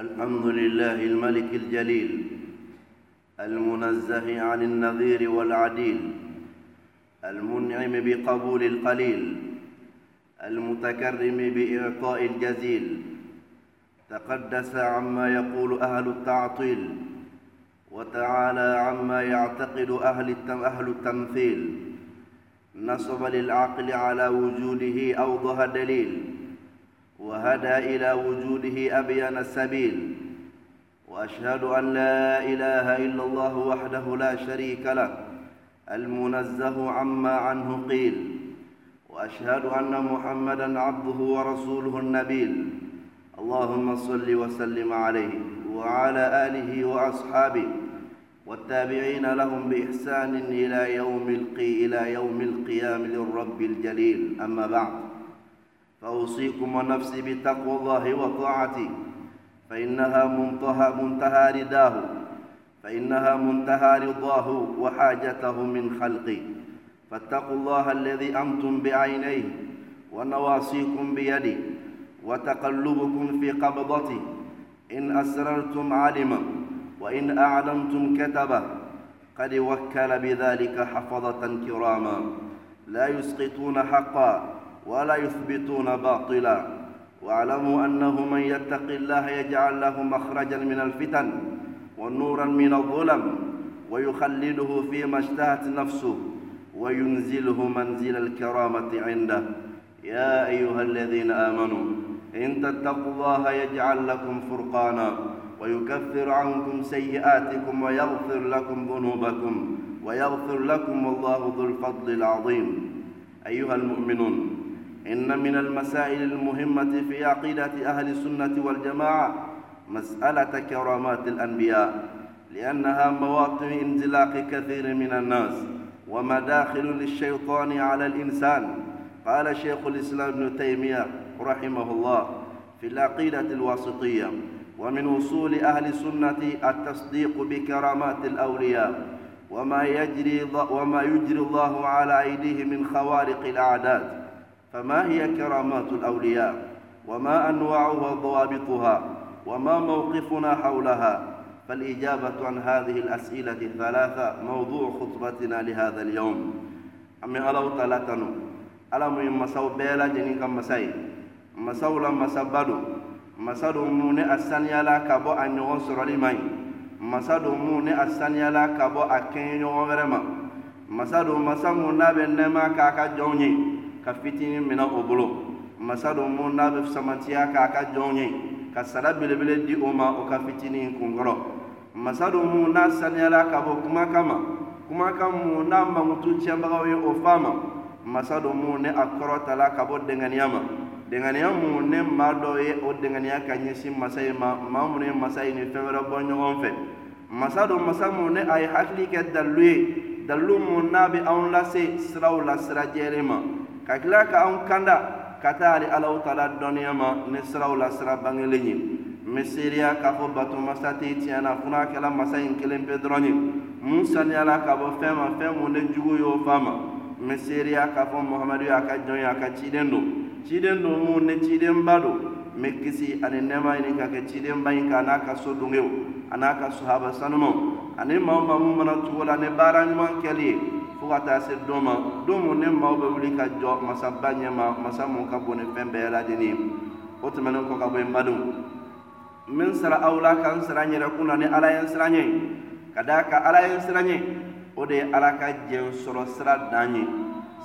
الحمد لله الملك الجليل المنزه عن النظير والعديل المنعم بقبول القليل المتكرم بإعطاء الجزيل تقدس عما يقول أهل التعطيل وتعالى عما يعتقد أهل التمثيل نصب للعقل على وجوده أوضح دليل. وهدى إلى وجوده أبين السبيل. وأشهد أن لا إله إلا الله وحده لا شريك له المنزه عما عنه قيل. وأشهد أن محمدا عبده ورسوله النبيل. اللهم صل وسلم عليه وعلى آله وأصحابه والتابعين لهم بإحسان إلى يوم القي إلى يوم القيام للرب الجليل. أما بعد فأوصيكم ونفسي بتقوى الله وطاعته فإنها منتهى منتهى رداه. فإنها منتهى رضاه وحاجته من خلقه فاتقوا الله الذي أنتم بعينيه ونواصيكم بيده وتقلبكم في قبضته إن أسررتم علما وإن أعلمتم كتبه قد وكل بذلك حفظة كراما. لا يسقطون حقا ولا يثبتون باطلا. واعلموا أنه من يتق الله يجعل له مخرجا من الفتن ونورا من الظلم ويخلده فيما اشتهت نفسه وينزله منزل الكرامة عنده. يا أيها الذين آمنوا إن تتقوا الله يجعل لكم فرقانا ويكفر عنكم سيئاتكم ويغفر لكم ذنوبكم ويغفر لكم الله ذو الفضل العظيم. أيها المؤمنون إن من المسائل المهمة في عقيدة أهل السنة والجماعة مسألة كرامات الأنبياء لأنها مواطن انزلاق كثير من الناس ومداخل للشيطان على الإنسان. قال شيخ الإسلام ابن تيمية رحمه الله في العقيدة الواسطية ومن وصول أهل السنة التصديق بكرامات الأولياء وما يجري وما يجري الله على أيديه من خوارق الأعداد فما هي كرامات الأولياء؟ وما أنواعها وضوابطها؟ وما موقفنا حولها؟ فالإجابة عن هذه الأسئلة الثلاثة موضوع خطبتنا لهذا اليوم. أمي الله تعالى تنو ألم مساو بيلا جنين مساي مساو لما سبدو masa do mu ne a saniyala ka bɔ a ɲɔgɔn sɔrɔli ma ɲi masa do mu ne a saniyala ka bɔ a kɛɲɛ k'a fitinin minɛ o bolo. Masa do mu n'a bɛ samatiya k'a ka jɔnw ye ka sara belebele di o ma o ka fitinin kunkɔrɔ. Masa do mu n'a saniyala ka bɔ kuma kama kuma kan mu n'a mankutu tiɲɛbagaw ye o faa ma. Masa do mu ne a kɔrɔtala ka bɔ dɛŋaniya ma. Denganiya mu ne ma dɔ ye o denganiya ka ɲɛsin masa ye ma maa minnu ye masa ye ni fɛn wɛrɛ bɔ ɲɔgɔn fɛ. Masa do masa mu ne a ye hakili kɛ dalilu ye. Dalilu mu n'a bɛ anw lase siraw la sira ma ka tila ka anw kanda ka taa ali alaw taala dɔnniya ma ni siraw la sira bangelen ye n bɛ seereya k'a fɔ bato masa tɛ tiɲɛ na fo n'a kɛra masa in kelen pe dɔrɔn ye. Mun saniyala ka bɔ fɛn ma fɛn mun ne jugu y'o fa ma. N bɛ seereya k'a fɔ muhamadu y'a ka jɔn ye a ka ciden don. Ciden do mu ne cidenba do n bɛ kisi ani nɛɛma ɲini ka kɛ cidenba in kan a n'a ka sodengew a n'a ka sahaba sanumaw ani maa maa mun mana cogo la ni baara ɲuman kɛli ye ka taa se don ma don mun ne maaw bɛ wuli ka jɔ masaba ɲɛma masa mun ka bon ni fɛn bɛɛ lajɛlen ye. O tɛmɛnen kɔ ka bɔ yen badenw n bɛ n sara aw la ka n sara n yɛrɛ kun na ni ala ye n sira ɲɛ ka d'a kan ala ye n sira ɲɛ o de ye ala ka diɲɛ sɔrɔ sira dan ye.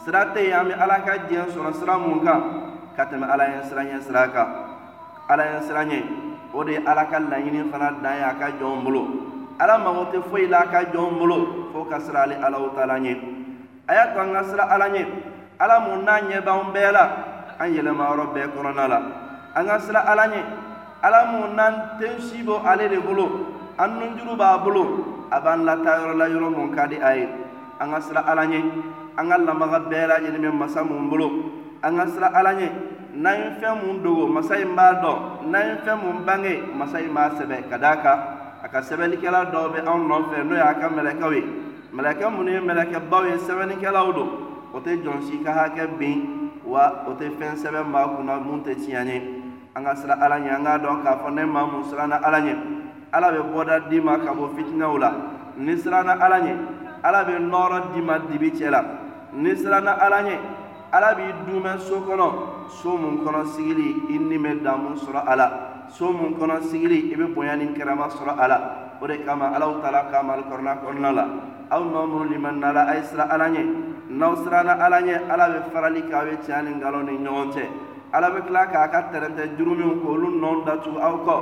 Sira tɛ yen an ala ka diɲɛ sɔrɔ sira mun kan ka tɛmɛ ala ye sira ɲɛ sira kan. Ala ye sira ɲɛ o de ye ala ka laɲini fana dan ye a ka jɔnw bolo. Ala mago tɛ foyi la ka jɔnw bolo fo ka sira ale alaw ɲɛ a y'a to an ka sira ala ɲɛ ala mun n'a ɲɛ b'an bɛɛ la an yɛlɛmayɔrɔ bɛɛ kɔnɔna la an ka sira ala ɲɛ ala mun n'an tɛ si bɔ ale de bolo an nunjuru b'a bolo a b'an lataa la yɔrɔ mun ka di a ye an ka sira ala ɲɛ an ka lamaga bɛɛ lajɛlen bɛ masa mun bolo an ka sira ala ɲɛ n'an ye fɛn mun dogo masa in b'a dɔn n'an ye fɛn mun bange masa in b'a sɛbɛ ka d'a kan a ka dɔw bɛ anw nɔfɛ n'o y'a ka mɛlɛkɛw ye mɛlɛkɛ minnu ye mɛlɛkɛbaw ye sɛbɛnnikɛlaw don o tɛ jɔn si ka hakɛ bin wa o tɛ fɛn sɛbɛn maa kunna mun tɛ tiɲɛ ye. An ka sira ala ɲɛ an k'a dɔn k'a fɔ ne maa mun siranna ala ɲɛ. Ala bɛ bɔda d'i ma ka bɔ fitinaw la. Ni siranna ala ɲɛ ala bɛ nɔɔrɔ d'i ma dibi cɛ la. Ni siranna ala ɲɛ ala b'i dumɛ so kɔnɔ. So mun kɔnɔ sigili i ni bɛ damu sɔrɔ a la. So mun kɔnɔ sigili i bɛ bonya ni kɛrɛma sɔrɔ a la o de kama alaw taala ka malikɔrɔna kɔnɔna la. Aw maa minnu limaniya la a ye sira ala ɲɛ n'aw siranna ala ɲɛ ala bɛ farali kɛ aw bɛ tiɲɛ ni nkalon ni ɲɔgɔn cɛ ala bɛ tila k'a ka tɛrɛntɛ jurumiw k'olu nɔ datugu aw kɔ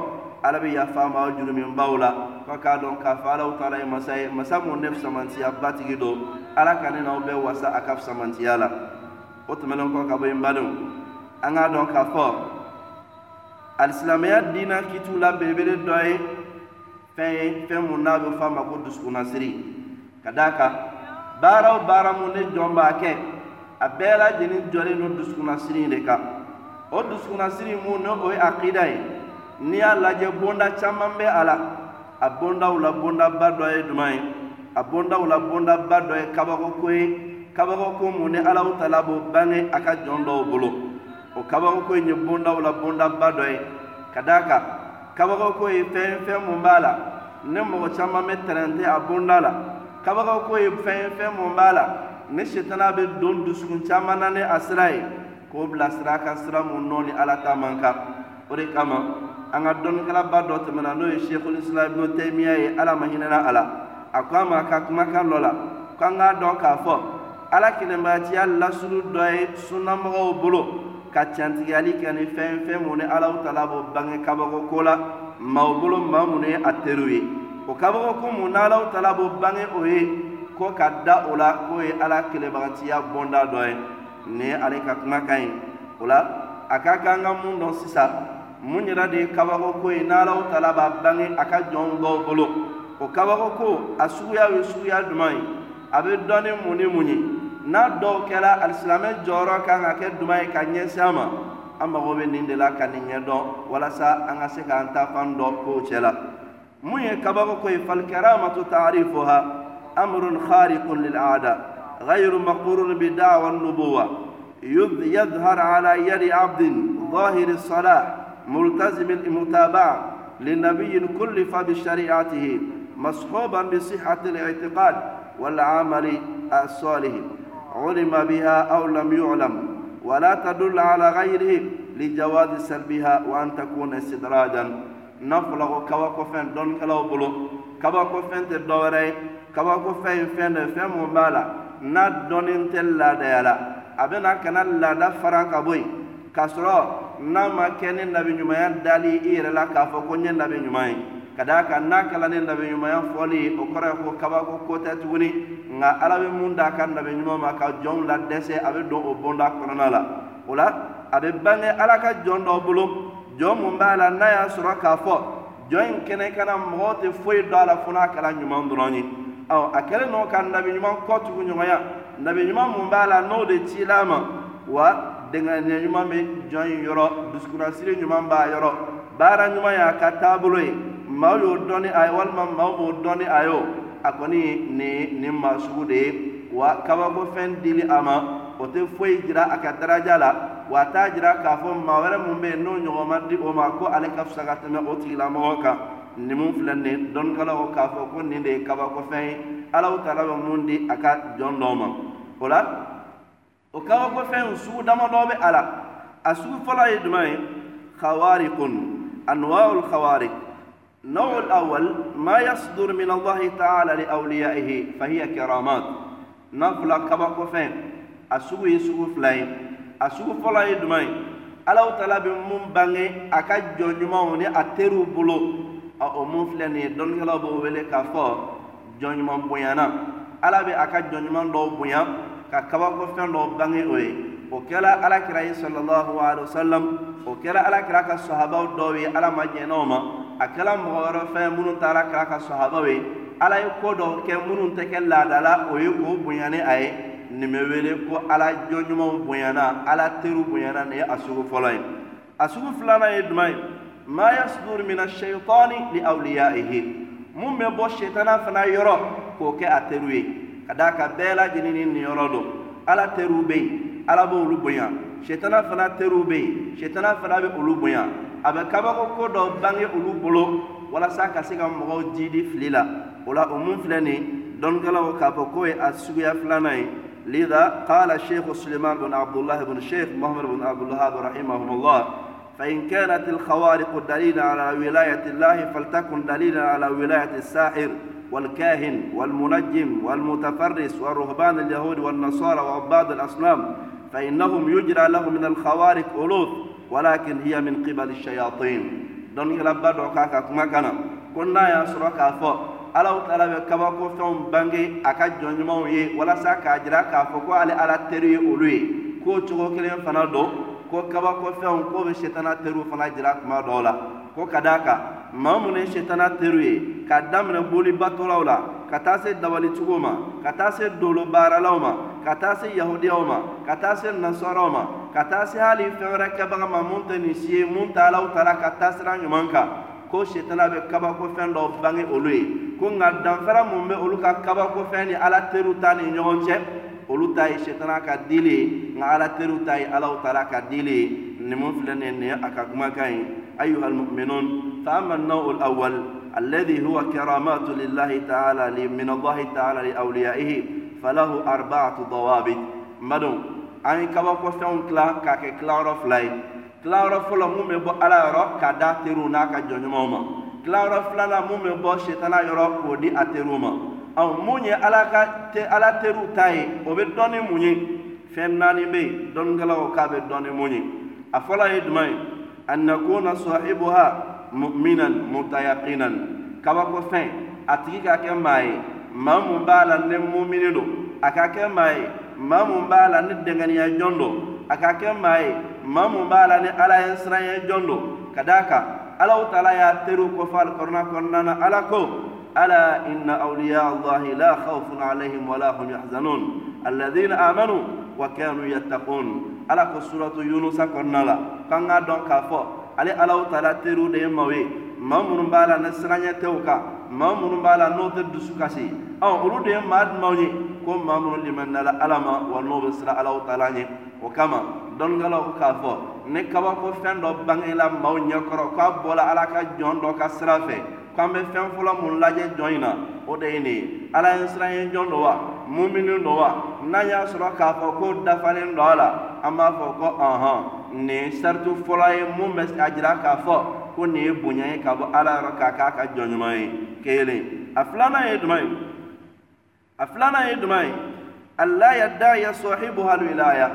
ala bɛ yafa ma aw juruminbaw la ko k'a dɔn k'a fɔ alaw taala ye masa ye masa mun ne samantiya batigi don ala ka ne n'aw bɛɛ wasa a ka samantiya la. O tɛmɛnen kɔ ka bɔ yen badenw an k'a dɔn k'a fɔ alisilamɛya diina kitiw la belebele dɔ ye fɛn fɛn mun n'a bɛ fɔ a ma ko dusukunnasiri ka d'a kan baara o baara mun ne jɔn b'a kɛ a bɛɛ lajɛlen jɔlen don dusukunnasiri de kan. O dusukunnasiri mun ne o ye akida ye. N'i y'a lajɛ bonda caman bɛ a la a bondaw la bondaba dɔ ye jumɛn ye. A bondaw la bondaba dɔ ye kabakoko ye. Kabakoko mun ni alaw tala b'o bange a ka jɔn dɔw bolo. O kabakoko in ye bondaw la bondaba dɔ ye. Ka d'a kan kabakoko ye fɛn fɛn mun b'a la ne mɔgɔ caman bɛ tɛrɛntɛ a bonda la kabakoko ye fɛn fɛn mun b'a la ne setana bɛ don dusukun caman na ni a sira ye k'o bila sira kan sira mun nɔ ni ala ta man kan. O de kama an ka dɔnnikalaba dɔ tɛmɛna n'o ye sheikhul islam ibn taymiya ye ala ma hinɛna a la. A ko a ma a ka kumakan dɔ la ko an k'a dɔn k'a fɔ ala kelenbayatiya lasulu dɔ ye sunnamɔgɔw bolo ka cantigiyali kɛ ni fɛn fɛn mun ni alaw tala b'o bange kabako la maaw bolo maa mun ye a teriw ye. O kabako mun n'alaw tala b'o bange o ye ko ka da o la k'o ye ala kelenbagatiya bɔnda dɔ ye. Nin ye ale ka kumakan ye o la a ka kan ka mun dɔn sisan. Mun yɛrɛ de ye kabako ko ye n'alaw tala b'a bange a ka jɔn dɔw bolo. O kabako ko a suguya ye suguya jumɛn ye. A bɛ dɔn ni mun ni mun ye n'a dɔw kɛra alisilamɛ jɔyɔrɔ kan ka kɛ jumɛn ye ka ɲɛsin a ma an mago bɛ nin de la ka nin ɲɛdɔn walasa an ka se k'an ta fan dɔn kow cɛ la mun ye kabako ko ye falikaramatu taarifuha أمر خارق للعادة غير مقرون بدعوى النبوة يظهر على يد عبد ظاهر الصلاح ملتزم المتابعة لنبي كلف بشريعته مصحوبا بصحة الاعتقاد والعمل الصالح علم بها أو لم يعلم ولا تدل على غيره لجواز سلبها وأن تكون استدراجا. نفلغ كوكفن دون كلاو بلو كوكفن تدوري kabako fɛn fɛn de fɛn mun b'a la n'a dɔnnen tɛ laadaya la a bɛna kana laada fara ka bɔ yen k'a sɔrɔ n'a k'a fɔ ko n ye nabiɲuman ye ka d'a kan n'a kɛla ni nabiɲumanya fɔli o kɔrɔ ye ko kabako ko tɛ tuguni nka ala bɛ mun d'a ka nabiɲuman ma ka jɔnw la dɛsɛ a bɛ don o bonda kɔnɔna la o la a ala ka jɔn dɔw bolo jɔn mun la n'a y'a sɔrɔ k'a fɔ jɔn in kana mɔgɔw tɛ foyi dɔn a la fo n'a kɛra ɲuman dɔrɔn ye ɔ a kɛlen no ka nabi ɲuman kɔ tugu ɲɔgɔnya nabi ɲuman mun b'a la n'o de ma wa dɛngɛniya ɲuman bɛ jɔn in yɔrɔ dusukunnasiri ɲuman b'a yɔrɔ baara ɲuman y'a ka taabolo maaw y'o dɔn ni a ye walima maaw m'o dɔn ni a ye o a kɔni nin nin maa sugu de ye wa kabakofɛn dili a ma o tɛ foyi jira a ka daraja la wa a t'a jira k'a fɔ maa wɛrɛ mun bɛ yen n'o ɲɔgɔn ma di o ma ko ale ka fisa ka tɛmɛ o tigilamɔgɔ kan nin mun filɛ nin dɔnnikɛlaw k'a fɔ ko nin de ye kabakofɛn ye alaw taala bɛ mun di a ka jɔn dɔw ma o la o kabakofɛn sugu damadɔ bɛ a la a sugu fɔlɔ ye jumɛn ye. Khawarikun anwa'ul khawarik النوع الأول ما يصدر من الله تعالى لأوليائه فهي كرامات نفلا كباكو فين أسوغو يسوغو فلاي أسوغو فلا يدمي ألاو تلا بمم باني أكا جونيموني أترو بلو a o mun filɛ nin ye dɔnnikɛlaw b'o wele k'a fɔ jɔn ɲuman bonyana ala bɛ a ka jɔn ɲuman dɔw bonya ka kabakofɛn dɔw bange o ye o kɛra alakira ye sallallahu alaihi a kɛra mɔgɔ wɛrɛ fɛn minnu taara kira ka sahabaw ye ala ye ko dɔ kɛ minnu tɛ kɛ laada la o ye k'o bonya ni a ye. Nin bɛ wele ko ala jɔnɲumanw bonyana ala teriw bonyana nin ye a sugu fɔlɔ ye. A sugu filanan ye jumɛn ye? Ma yasdur min ashaitani li awliyaihi. Mun bɛ bɔ sitana fana yɔrɔ k'o kɛ a teriw ye. Ka d'a kan bɛɛ lajɛlen ni nin don. Ala teriw bɛ yen. Ala b'olu bonya. Shetana fana teru be yen. Shetana fana be olu bonya. A bɛ kabako ko dɔ bange olu bolo walasa ka se ka mɔgɔw jidi fili la. O la o mun filɛ nin dɔnnikɛlaw k'a fɔ k'o ye a suguya filanan ye. لذا قال الشيخ سليمان بن عبد الله بن الشيخ محمد بن عبد الوهاب رحمهم الله فإن كانت الخوارق دليلا على ولاية الله فلتكن دليلا على ولاية الساحر والكاهن والمنجم والمتفرس والرهبان اليهود والنصارى وعباد الأصنام فإنهم يجرى لهم من الخوارق ألوف ولكن هي من قبل الشياطين. دون يلبا دوكا كما كان. كنا يا سرك اف ألا وتلاب كبا كو فهم بانغي اكا جون مو يي ولا سا كاجرا كافو كو على على تري أولوي. كو تشوكو كلين فنادو. كو كبا كو فهم كو شيطان تري فنا جرا ما دولا. كو كداكا. Maa minnu ye setana teriw ye k'a daminɛ bolibatɔlaw la ka taa se dabalicogo ma. Ka taa se dolo baaralaw ma. Ka taa se yahudiyaw ma. Ka taa se nasɔraw ma. Ka taa se hali fɛn wɛrɛ kɛbaga ma. Mun tɛ nin si ye. Mun tɛ alaw taara ka taa sira ɲuman kan. Ko setana bɛ kabakofɛn dɔ bange olu ye. Ko nka danfara mun bɛ olu ka kabakofɛn ni ala teriw ta ni ɲɔgɔn cɛ olu ta ye setana ka dili ye. Nka ala teriw ta ye alaw taala ka dili ye. Nin mun filɛ nin ye nin ye a ka kumakan ye. Ayuha almuminun ama النوع الأول الذي هو كرامات لله تعالى من الله تعالى لأوليائه فله أربعة ضوابط. مدون أن كبا كفون كلا كاك كلا رفلاي كلا رفلا مم بو على يرى كدا ترونا كجنموما كلا رفلا مم بو شيطانا يرى كودي te ala teru ta ye o bɛ dɔn ni mun ye fɛn naani bɛ yen dɔnnikɛlaw k'a bɛ dɔn ni mun ye a fɔlɔ mu'minan mutayaqinan kabako fɛn a tigi ka kɛ maa ye maa mun b'a la ni mumini don a ka kɛ maa ye maa mun b'a la ni dɛngɛniya jɔn don a ka kɛ maa ye maa mun b'a la ni ala ye siranya jɔn don ka d'a kan alaw taala y'a teriw kɔfɛ alikɔrɔna kɔnɔna na ala ko ألا إن أولياء الله لا خوف عليهم ولا هم يحزنون الذين آمنوا وكانوا يتقون ألا سورة يونس قلنا لا كان دون ale alaw taala teriw de ye maw ye ma minnu b'a la ni siranɲɛ tɛw ma minnu b'a la n'o tɛ dusu kasi ɔ olu de ye maa dumanw ye ko maa minnu limaniya ala ma wa n'o bɛ siran alaw taala ɲɛ o kama dɔnnikɛlaw k'a fɔ ni kabako fɛn dɔ bangela maaw ɲɛkɔrɔ k'a bɔra ala ka jɔn dɔ ka sira fɛ k'an bɛ fɛn fɔlɔ mun lajɛ jɔn in na? O de ye nin ye. Ala ye siran ye jɔn don wa? Mumini don wa? N'an y'a sɔrɔ k'a fɔ ko dafalen don a la an b'a fɔ ko ɔnhɔn nin sariti fɔlɔ ye mun bɛ a jira k'a fɔ ko nin ye bonya ye ka bɔ ala yɔrɔ k'a k'a ka jɔn ɲuman ye. Kelen. A filanan ye jumɛn ye? A filanan ye jumɛn ye? Ala da ya sɔhibu halwilaya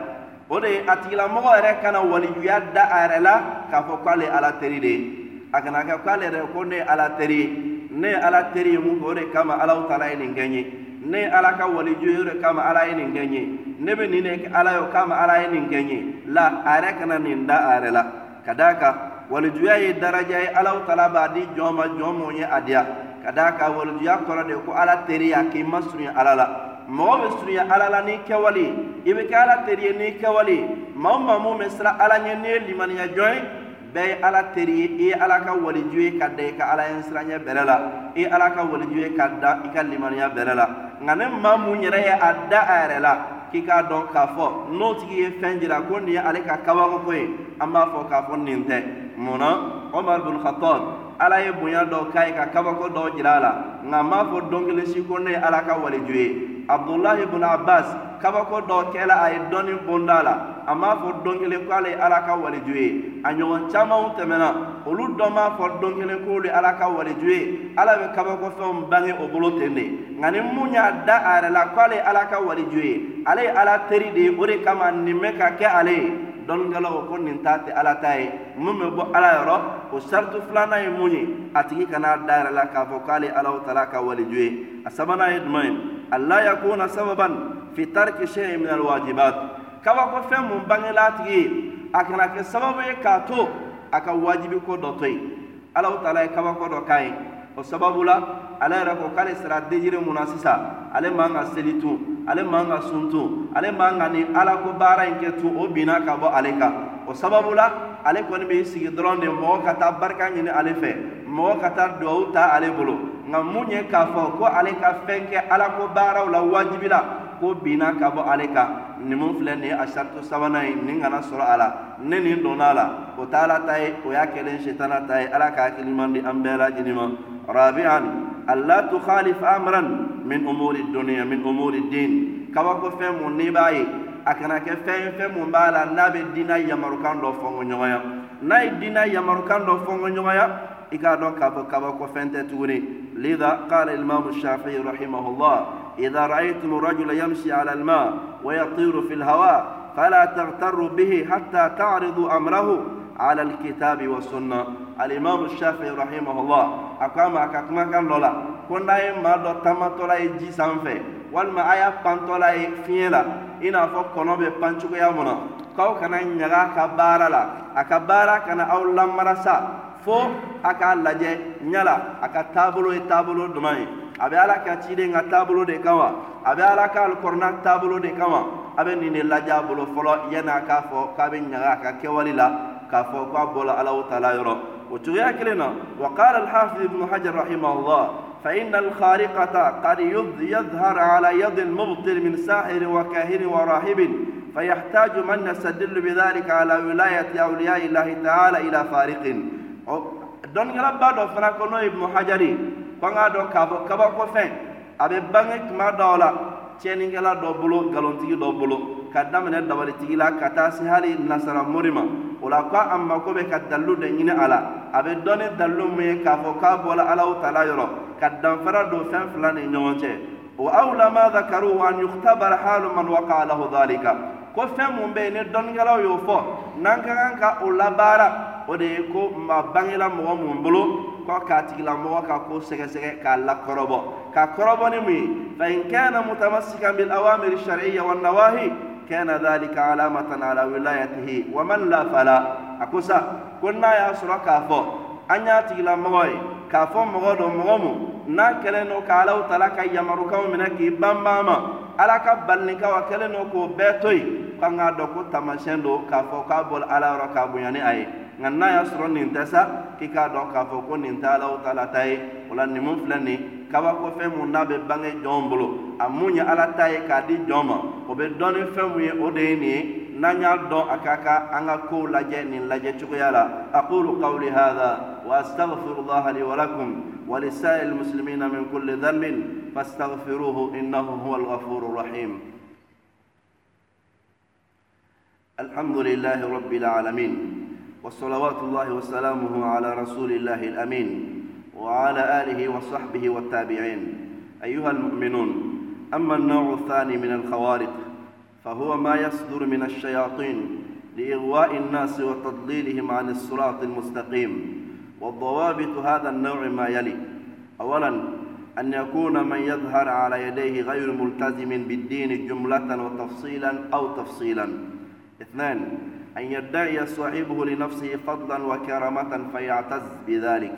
o de ye a tigilamɔgɔ yɛrɛ kana walijuya da a yɛrɛ la k'a fɔ k'ale ala teri de ye a kana kɛ k'ale yɛrɛ ko ne ye ala teri ye ne ye ala teri ye mun kɛ o de kama alaw taala ye nin kɛ n ye ne ye ala ka waliju ye o de kama ala ye nin kɛ n ye ne bɛ nin de kɛ ala ye o kama ala ye nin kɛ n ye la a yɛrɛ kana nin da a yɛrɛ la. Ka d'a kan walijuya ye daraja ye alaw taala b'a di jɔn ma jɔn mun ye a diya ka d'a kan walijuya kɔrɔ de ko ala teri y'a k'i ma surunya ala la. Mɔgɔ bɛ surunya ala la n'i kɛwale i bɛ kɛ ala teri ye n'i kɛwale maa o maa mun bɛ siran ala ɲɛ n'i ye limaniya jɔn ye bɛɛ ye ala teri ye i ye ala ka waliju ye ka da i ka ala ye siranya bɛrɛ la i ye ala ka waliju ye ka da i ka limaniya bɛrɛ la. Nka ne maa mun yɛrɛ ye a da a yɛrɛ la k'i k'a dɔn k'a fɔ n'o tigi ye fɛn jira ko nin ye ale ka kabako ye an b'a fɔ k'a fɔ nin tɛ. Mun na? Omar bin khattab ala ye bonya dɔw k'a ye ka kabako dɔw jira a la. Nka n b'a fɔ don kelen si ko ne ye ala ka waliju ye. Abdullahi bin abbas kabako dɔw kɛla a ye dɔɔni bonda la a m'a fɔ don kelen ko ale ye ala ka waliju ye a ɲɔgɔn camanw tɛmɛna olu dɔ m'a fɔ don kelen ko olu ye ala ka waliju ye ala bɛ kabakofɛnw bange o bolo ten de nka ni mun y'a da a yɛrɛ la ko ale ye ala ka waliju ye ale ye ala teri de ye o de kama nin bɛ ka kɛ ale. Ye dɔnnikɛlaw ko nin ta tɛ ala ta ye mun bɛ bɔ ala yɔrɔ o sariti filanan ye mun ye a tigi kana da yɛrɛ la k'a fɔ k'ale ala taala ka waliju ye a sabanan ye jumɛn ye ala yakuna sababan fi tarki shay'in min alwajibat kabako fɛn mun bangela tigi ye a kana kɛ sababu ye k'a to a ka wajibi ko dɔ to yen ala taala ye kabako dɔ k'a ye o sababu la ale yɛrɛ ko k'ale sera dejiri mun na sisan ale man ka seli tun ale man ka sun tun ale man ka ni ala ko baara in kɛ tun o binna ka bɔ ale kan o sababu la ale kɔni bɛ sigi dɔrɔn de mɔgɔ ka taa barika ɲini ale fɛ mɔgɔ ka taa duwawu ta ale bolo nka mun ye k'a fɔ ko ale ka fɛn kɛ ala ko baaraw la wajibi la ko bina ka bɔ ale kan nin mun filɛ nin ye a sarito sabanan ye nin kana sɔrɔ a la ne nin donna a la o t'a la ta ye o y'a kɛlen sitana ta ye ala ka hakili man di an bɛɛ lajɛlen ma rabi'an alla tukhalif amran min umuri dunya min umuri din kabako fɛn mun n'i b'a ye a kana kɛ fɛn ye fɛn mun b'a la n'a bɛ diinɛ yamarukan dɔ fɔngɔ ɲɔgɔnya n'a ye diinɛ yamarukan dɔ fɔngɔ dɔn k'a fɔ kabako fɛn tɛ tuguni lida qala imamu shafi'i rahimahullah إذا رأيتم الرجل يمشي على الماء ويطير في الهواء فلا تغتروا به حتى تعرضوا أمره على الكتاب والسنة. الإمام الشافعي رحمه الله أقام أكما كان لولا. كنا ما دو تماتولا يجي سانفي والما آيا بانتولا يفيلا إنا فكنا ببانشوك يا منا كاو كان نيغا كبارا لا أكبارا كان أولا مرسا. فو أكا لجي نيلا أكا تابلو تابلو دمائي a be ala ka ciden ka taabolo de kama a be ala ka alkorona taabolo de kama a be nin de laja bolo fɔlɔ yana k'a fɔ k'a be ɲaga a ka kɛwali la k'a fɔ k'a bɔla alahu taala yɔrɔ o cogoya kelen na wa qala alhafiz ibnu hajar rahimahullah فإن الخارقة قد يظهر على يد المبطل من ساحر وكاهن وراهب فيحتاج من يستدل بذلك على ولاية أولياء الله تعالى إلى فارق دون يلبى دو فنكونو ابن حجري fanga dɔn k'a fɔ kabako fɛn a bɛ bange tuma dɔw la tiɲɛnikɛla dɔ bolo nkalontigi dɔ bolo ka daminɛ dabalitigi la ka taa se hali nasara mori ma o la ko a mako bɛ ka dalilu de ɲini a la a bɛ dɔn ni dalilu mun ye k'a fɔ k'a bɔla alahu taala yɔrɔ ka danfara don fɛn fila ni ɲɔgɔn cɛ o awla ma dhakaruhu an yukhtabara halu man waqa lahu dhalika ko fɛn mun bɛ yen ni dɔnnikɛlaw y'o fɔ n'an ka kan ka o labaara o de ye ko ma bangela mɔgɔ mun bolo ko k'a tigilamɔgɔ ka ko sɛgɛsɛgɛ k'a lakɔrɔbɔ ka kɔrɔbɔ ni mun ye fa in kana mutamassikan bil awamir shar'iyya wan nawahi kana dhalika alamatan ala wilayatihi wa man la fala a ko sa ko n'a y'a sɔrɔ k'a fɔ an y'a tigilamɔgɔ ye k'a fɔ mɔgɔ dɔ mɔgɔ mun n'a kɛlen don ka alaw tala ka yamarukanw minɛ k'i banban ma ala ka balinikaw a kɛlen don k'o bɛɛ to yen k'an k'a dɔn ko tamasiyɛn don k'a fɔ k'a bɔra ala yɔrɔ k'a bonya ni a ye nka n'a y'a sɔrɔ nin tɛ sa k'i k'a dɔn k'a fɔ ko nin tɛ alaw ta la ta ye o la nin mun filɛ nin kabakofɛn mun n'a bɛ bange jɔnw bolo a mun ye ala ta ye k'a di jɔn ma o bɛ dɔn ni fɛn mun ye o de ye nin ye n'an y'a dɔn a ka kan an ka kow lajɛ nin lajɛ cogoya la aqulu qawli hadha wa astaghfirullah li wa lisa'il muslimina min kulli dhanbin fastaghfiruhu innahu huwal ghafurur rahim الحمد لله رب العالمين وصلوات الله وسلامه على رسول الله الأمين وعلى آله وصحبه والتابعين. أيها المؤمنون أما النوع الثاني من الخوارق فهو ما يصدر من الشياطين لإغواء الناس وتضليلهم عن الصراط المستقيم. والضوابط هذا النوع ما يلي. أولا أن يكون من يظهر على يديه غير ملتزم بالدين جملة وتفصيلا أو تفصيلا. اثنان أن يدعي صاحبه لنفسه فضلا وكرامة فيعتز بذلك.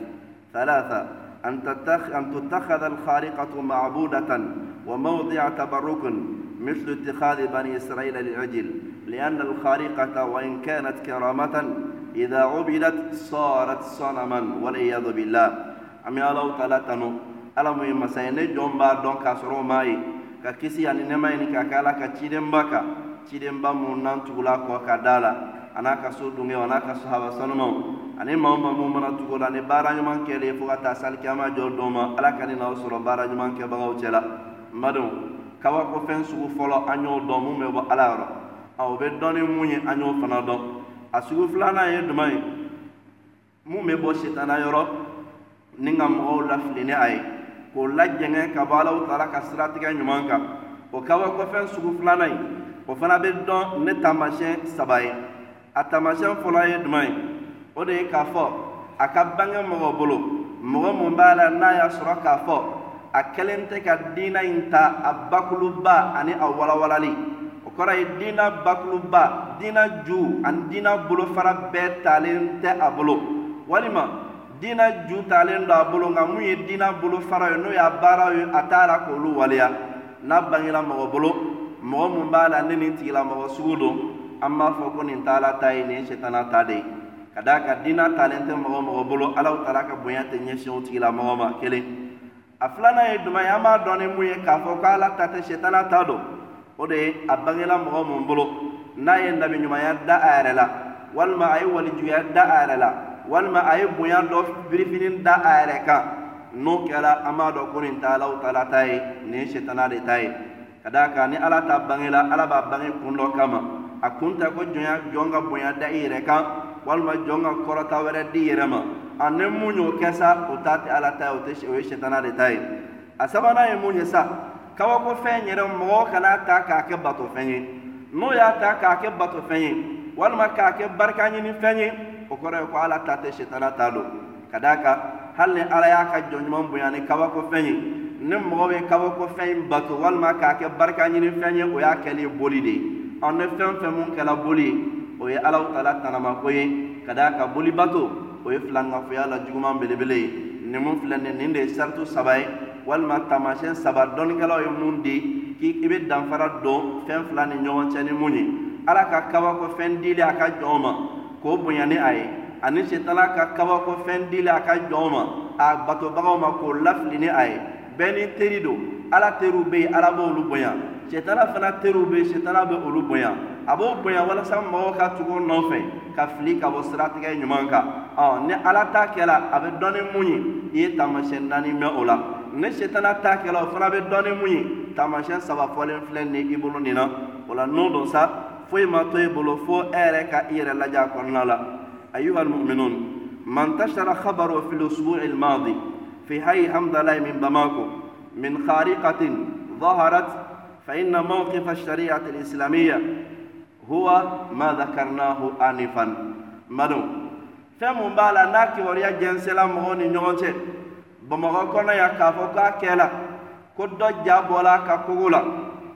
ثلاثة أن تتخ أن تتخذ الخارقة معبودة وموضع تبرك مثل اتخاذ بني إسرائيل للعجل لأن الخارقة وإن كانت كرامة إذا عبدت صارت صنما والعياذ بالله أمي الله تعالى تنو ألا مهم سيني جنبا دون كاسرو ماي ككسي أن نمائني كاكالا كتشيدن بكا cidenba mu nan tugula kɔ ka da la a n'a ka so dunge a n'a ka sahaba sanumaw ani maa ma mu mana tugu la ni baara ɲuman kɛlen fo ka taa salikiyama jɔ don ma ala ka ni n'aw sɔrɔ baara ɲuman kɛbagaw cɛ la n badenw kabako fɛn sugu fɔlɔ an y'o dɔn mun bɛ bɔ ala yɔrɔ a o bɛ dɔn ni mun ye an y'o fana dɔn a sugu filanan ye. Jumɛn ye mun bɛ bɔ sitana yɔrɔ ni ka mɔgɔw lafili ni a ye k'o lajɛngɛ ka bɔ alaw taala ka. Siratigɛ ɲuman kan o kabako fɛn sugu filanan ye. O fana bɛ dɔn ne taamasiyɛn saba ye. A taamasiyɛn fɔlɔ ye jumɛn ye. O de ye k'a fɔ a ka bange mɔgɔ bolo. Mɔgɔ mun b'a la n'a y'a sɔrɔ k'a fɔ a kɛlen tɛ ka diinɛ in ta a bakuluba ani a walawalali. o kɔrɔ ye diinɛ bakuluba diinɛ ju ani diinɛ bolofara bɛɛ talen tɛ a bolo. Walima diinɛ ju talen don a bolo nka mun ye diinɛ bolofara ye n'o y'a baaraw ye a t'a la k'olu waleya. N'a bangela mɔgɔ bolo mɔgɔ mun b'a la ne nin tigilamɔgɔ sugu don an b'a fɔ ko nin t'ala ta ye nin ye setana ta de ye. Ka d'a kan diinɛ talen tɛ mɔgɔ mɔgɔ bolo alaw taala ka bonya tɛ ɲɛsin o tigilamɔgɔ ma kelen. A filanan ye jumɛn ye? An b'a dɔn ni mun ye k'a fɔ ko ala ta tɛ setana ta don o de a bangela mɔgɔ mun bolo n'a ye nabi ɲumanya da a yɛrɛ la walima a ye walijuya da a yɛrɛ la walima a ye bonya dɔ birifini da a yɛrɛ kan n'o kɛra an b'a dɔn ko nin tɛ alaw taala ta ye nin ye setana de ta ye ka d'a kan ni ala ta bangela ala b'a bange kun dɔ kama. A kun tɛ ko jɔnya jɔn ka bonya da i yɛrɛ kan walima jɔn ka kɔrɔta wɛrɛ di yɛrɛ ma a ni mun y'o kɛ sa o ta tɛ ala ta ye o ye setana de ta ye a sabanan ye mun ye sa kabakofɛn yɛrɛ mɔgɔ kana ta k'a kɛ batofɛn ye. N'o y'a ta k'a kɛ batofɛn ye walima k'a kɛ barika ɲini fɛn ye o kɔrɔ ye ko ala ta tɛ setana ta don. Ka d'a kan hali ni ala y'a ka jɔn ɲuman bonya ni kabakofɛn ye ni mɔgɔ bɛ kabakofɛn in bato walima k'a kɛ barika ɲini fɛn ye o y'a kɛlen boli de ye. Ɔ ni fɛn fɛn mun kɛla boli ye o ye alaw taala tanamako ye. Ka d'a kan boli bato o ye filankafoya la juguman belebele ye. Nin mun filɛ nin nin de ye saritu saba ye. Walima taamasiyɛn saba dɔnnikɛlaw ye mun di k'i bɛ danfara dɔn fɛn fila ni ɲɔgɔn cɛ ni mun ye. Ala ka kabakofɛn dili a ka jɔnw ma k'o bonya ni a ye. Ani setala ka kabakofɛn dili a ka jɔnw ma a batobagaw ma k'o lafili ni a ye. Bɛɛ ni teri don. Ala teriw bɛ yen ala b'olu bonya. Setala fana teriw bɛ yen setala bɛ olu bonya. A b'o bonya walasa mɔgɔw ka tugu nɔfɛ ka fili ka bɔ siratigɛ ɲuman kan. Ɔ ni ala ta kɛla a bɛ dɔn mun ye. I ye taamasiyɛn naani mɛn o la ni setana ta kɛla o fana bɛ dɔn ni mun ye taamasiyɛn saba fɔlen filɛ nin i bolo nin na o la n'o don sa foyi ma to i bolo fo e yɛrɛ ka i yɛrɛ lajɛ a kɔnɔna la ayuha almu'minun man tashara khabaru fi al-usbu' al-madi fi hayy hamdallah min bamako min khariqatin ظهرت فإن موقف الشريعة الإسلامية هو ما ذكرناه آنفا مدو fɛn mun b'a la n'a kibaruya jɛnsɛla bamakɔ kɔnɔ yan k'a fɔ k'a kɛla ko dɔ ja bɔla a ka kogo la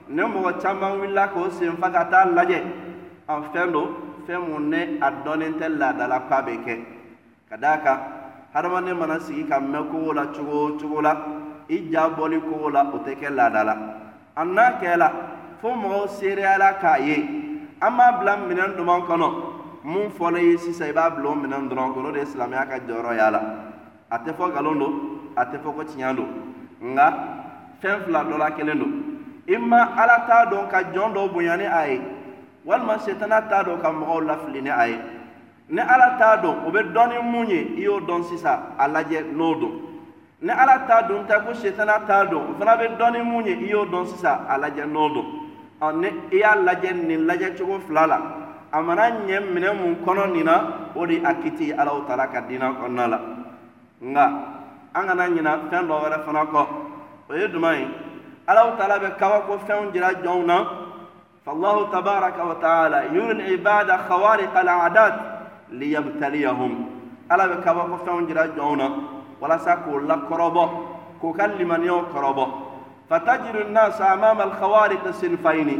ni mɔgɔ caman wulila k'o sen fa ka taa lajɛ an fɛn do fɛn mun ne a dɔnnen tɛ laadala k'a bɛ kɛ ka d'a kan hadamaden mana sigi ka mɛn kogo la cogo o cogo la i ja bɔli kogo la o tɛ kɛ laada la a n'a kɛla fo mɔgɔw seereyala k'a ye. An b'a bila minɛn duman kɔnɔ mun fɔla ye sisan i b'a bila o minɛn dɔrɔn kɔnɔ o de ye silamɛya ka jɔyɔrɔ y'a la a tɛ fɔ nkalon don a tɛ fɔ ko tiɲɛ don nka fɛn fila dɔ la kelen don i ma ala t'a dɔn ka jɔn dɔw bonya ni a ye. Walima setana t'a dɔn ka mɔgɔw lafili ni a ye. Ni ala t'a dɔn o bɛ dɔn ni mun ye i y'o dɔn sisan a lajɛ n'o don. Ni ala t'a dɔn tɛ ko setana t'a dɔn o fana bɛ dɔn ni mun ye i y'o dɔn sisan a lajɛ n'o don. Ɔ ni i y'a lajɛ nin lajɛ cogo fila la a mana ɲɛ minɛ mun kɔnɔ nin na o de a kiti alaw taala ka diinɛ kɔnɔna la. Nka an kana ɲina fɛn dɔ wɛrɛ fana kɔ o ye juman ye alaw taala bɛ kabako fɛnw jira jɔnw na فالله تبارك وتعالى يري العباد خوارق العادات ليبتليهم ala bɛ kabako fɛnw jira jɔnw na walasa k'o lakɔrɔbɔ k'o ka limaniyaw kɔrɔbɔ fatajiru nnasa amama alkhawariq sinfayni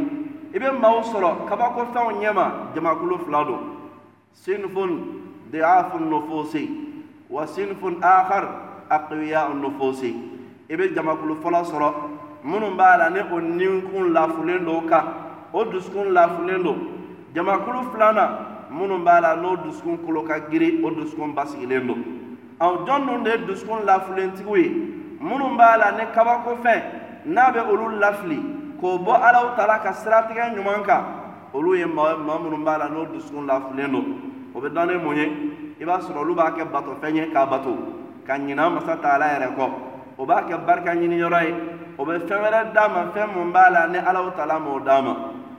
i bɛ maaw sɔrɔ kabako fɛnw ɲɛma jamakulu fila don sinfun diafu aqwiya nufusi. I bɛ jamakulu fɔlɔ sɔrɔ minnu b'a la ni o ninkun lafulen don kan o dusukun lafulen don jamakulu filanan minnu b'a la n'o dusukun kolo ka giri o dusukun basigilen don ɔ jɔn dun de ye dusukun lafilentigiw ye minnu b'a la ni kabako fɛn n'a bɛ olu lafili k'o bɔ alaw tala ka siratigɛ ɲuman kan olu ye maa maa minnu b'a la n'o dusukun lafilen don o bɛ dɔn ni mun ye i b'a sɔrɔ olu b'a kɛ batofɛn ye k'a bato ka ɲina masa taala yɛrɛ kɔ. O b'a kɛ barika ɲiniyɔrɔ ye. O bɛ fɛn wɛrɛ d'a ma fɛn mun b'a la ni alaw tala m'o d'a ma.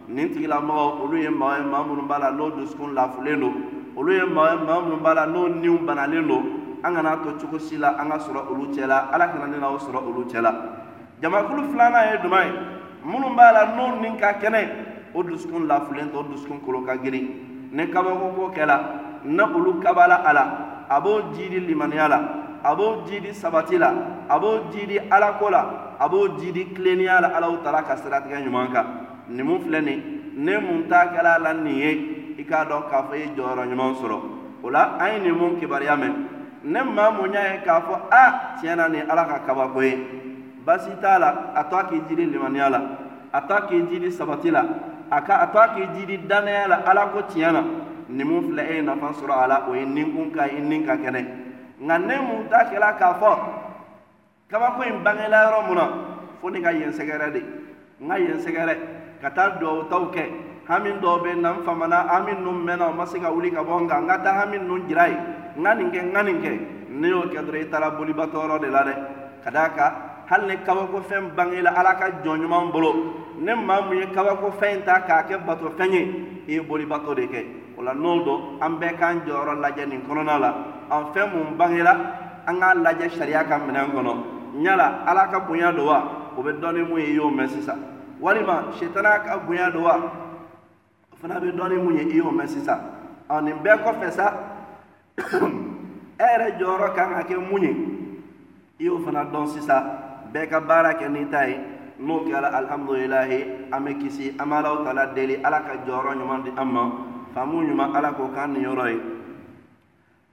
Nin tigilamɔgɔ olu ye maa ye maa minnu b'a la n'o dusukun lafulen don. Olu ye maa ye maa minnu b'a la n'o niw banalen don. An kana to cogo si la an ka sɔrɔ olu cɛ la. Ala kana ne n'aw sɔrɔ olu cɛ la. Jamakulu filanan ye jumɛn ye? Minnu b'a la n'o nin ka kɛnɛ. O dusukun lafulen tɛ o dusukun kolo ka girin ni kabako ko kɛla na olu kabala a la a b'o jidi limaniya la a b'o jidi sabati la a b'o jidi alako la a b'o jidi tilennenya la alaw taara ka siratigɛ ɲuman kan. Nin filɛ nin ne mun ta kɛla la nin ye i k'a dɔn k'a fɔ i ye jɔyɔrɔ ɲuman sɔrɔ. O la an ye nin kibaruya mɛn. Ne maa mun y'a ye k'a fɔ a tiɲɛna nin ala ka kabako ye. Basi t'a la a to a k'i jidi limaniya la. A to a k'i jidi sabati la. A ka a to a k'i jidi dannaya la. Ala ko tiɲɛ na. Nin mun filɛ e ye nafa sɔrɔ a la o ye ninkun ka i nin ka kɛnɛ nka ne mun ta kɛla k'a fɔ kabako in bangela yɔrɔ mun na fo ne ka yen sɛgɛrɛ de. N ka yen sɛgɛrɛ ka taa duwawutaw kɛ. Hami dɔw bɛ na n famana hami ninnu mɛnna o ma se ka wuli ka bɔ n kan n ka taa hami ninnu jira ye. N ka nin kɛ n ka nin kɛ. Ne y'o kɛ dɔrɔn i taara bolibatɔyɔrɔ de la dɛ. Ka d'a kan hali ni kabakofɛn bangela ala ka jɔn ɲuman bolo ne maa mun ye kabakofɛn in ta k'a kɛ batofɛn ye i ye bolibatɔ de kɛ. O la n'o don an bɛɛ k'an jɔyɔrɔ lajɛ nin kɔnɔna la an fɛn mun bangela an k'a lajɛ sariya ka minɛn kɔnɔ yala ala ka bonya don wa o bɛ dɔn ni mun ye i y'o mɛn sisan walima sitana ka bonya don wa o fana bɛ dɔn ni mun ye i y'o mɛn sisan ɔ nin bɛɛ kɔfɛ sa e yɛrɛ jɔyɔrɔ kan ka kɛ mun ye. I y'o fana dɔn sisan bɛɛ ka baara kɛ n'i ta ye n'o kɛra alihamudulilayi an bɛ kisi an bɛ alaw tala deli ala ka jɔyɔrɔ ɲuman di an ma k'o k'an nin yɔrɔ ye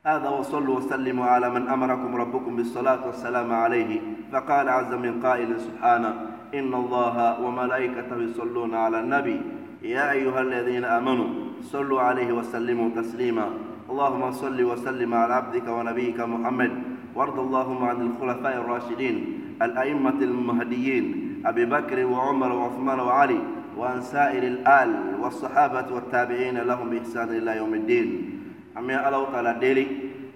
هذا وصلوا وسلموا على من امركم ربكم بالصلاه والسلام عليه فقال عز من قائل سبحانه ان الله وملائكته يصلون على النبي يا ايها الذين امنوا صلوا عليه وسلموا تسليما اللهم صل وسلم على عبدك ونبيك محمد وارض اللهم عن الخلفاء الراشدين الائمه المهديين ابي بكر وعمر وعثمان وعلي وعن سائر الآل والصحابة والتابعين لهم بإحسان إلى يوم الدين أمي الله تعالى ديري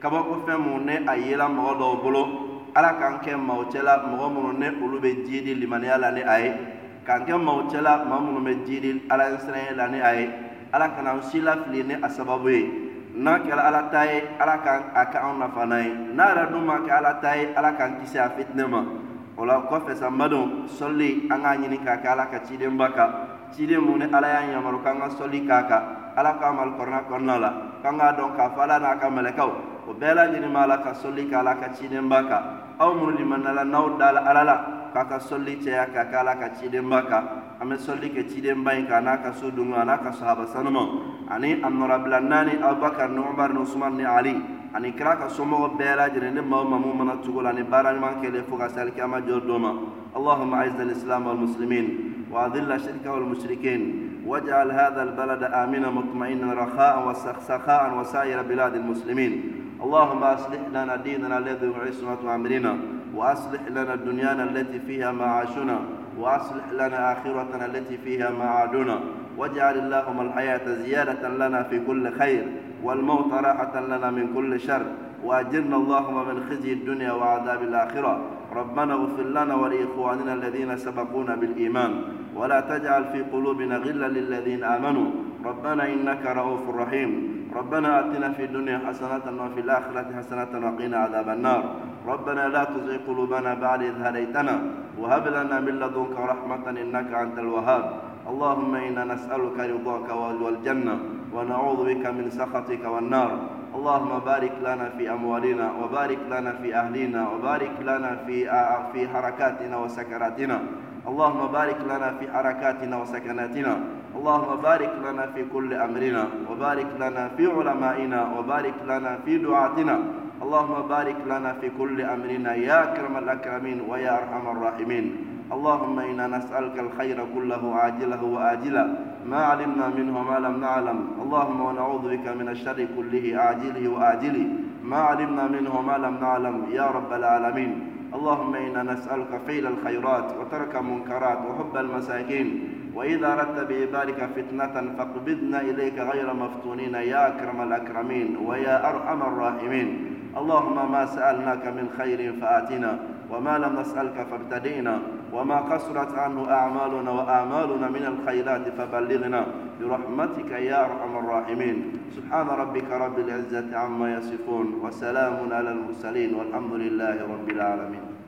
كما كفهم من أيلا مغضو بلو ye k'an kɛ maaw cɛla maa minnu bɛ jiidi ala ɲɛsiranya la ni a ye ala kana an si lafili ni a sababu ye n'a kɛra ala ta ye ala kan a kɛ anw nafa n'a ye n'a yɛrɛ dun o la kɔfɛ sa n badenw sɔli an k'a ɲini k'a kɛ ala ka cidenba kan. Ciden mun ni ala y'a yamaru k'an ka sɔli k'a kan. Ala k'a mali kɔrɔna kɔnɔna la. K'an k'a dɔn k'a fɔ ala n'a ka mɛlɛkaw o bɛɛ lajɛlen b'a la ka sɔli kɛ ala ka cidenba kan. Aw minnu limaniya n'aw dala ala la k'a ka sɔli cɛya k'a kɛ ala ka cidenba kan an bɛ sɔli kɛ cidenba in kan n'a ka so dungu a n'a ka sahaba sanumaw ani a nɔrabila naani abubakar ni umar ni usman ni ali ani kira ka somɔgɔ bɛɛ lajɛlen ni maa o maa mun mana cogo la ni baara ɲuman kɛlen fo ka se alikiyama jɔ don ma allahumma aiza alislam walmuslimin وأذل الشرك والمشركين واجعل هذا البلد آمنا مطمئنا رخاء وسخاء وسائر بلاد المسلمين اللهم أصلح لنا ديننا الذي هو عصمة أمرنا وأصلح لنا دنيانا التي فيها معاشنا وأصلح لنا آخرتنا التي فيها معادنا. واجعل اللهم الحياة زيادة لنا في كل خير والموت راحة لنا من كل شر. وأجرنا اللهم من خزي الدنيا وعذاب الآخرة. ربنا اغفر لنا ولإخواننا الذين سبقونا بالإيمان. ولا تجعل في قلوبنا غلا للذين آمنوا. ربنا إنك رؤوف رحيم. ربنا آتنا في الدنيا حسنة وفي الآخرة حسنة وقنا عذاب النار. ربنا لا تزغ قلوبنا بعد إذ هديتنا وهب لنا من لدنك رحمة إنك أنت الوهاب. اللهم إنا نسألك رضاك والجنة ونعوذ بك من سخطك والنار. اللهم بارك لنا في أموالنا وبارك لنا في أهلنا وبارك لنا في في حركاتنا وسكراتنا. اللهم بارك لنا في حركاتنا وسكناتنا. اللهم بارك لنا في كل أمرنا. وبارك لنا في علمائنا. وبارك لنا في دعاتنا. اللهم بارك لنا في كل أمرنا. يا أكرم الأكرمين ويا أرحم الراحمين. اللهم إنا نسألك الخير كله عاجله وآجله. ما علمنا منه ما لم نعلم. اللهم ونعوذ بك من الشر كله عاجله وآجله. ما علمنا منه ما لم نعلم. يا رب العالمين. اللهم إنا نسألك فعل الخيرات وترك المنكرات وحب المساكين وإذا أردت بعبادك فتنة فاقبضنا إليك غير مفتونين يا أكرم الأكرمين ويا أرحم الراحمين. اللهم ما سألناك من خير فآتنا وما لم نسألك فابتدئنا وما قصرت عنه أعمالنا وآمالنا من الخيرات فبلغنا برحمتك يا أرحم الراحمين. سبحان ربك رب العزة عما يصفون وسلام على المرسلين والحمد لله رب العالمين.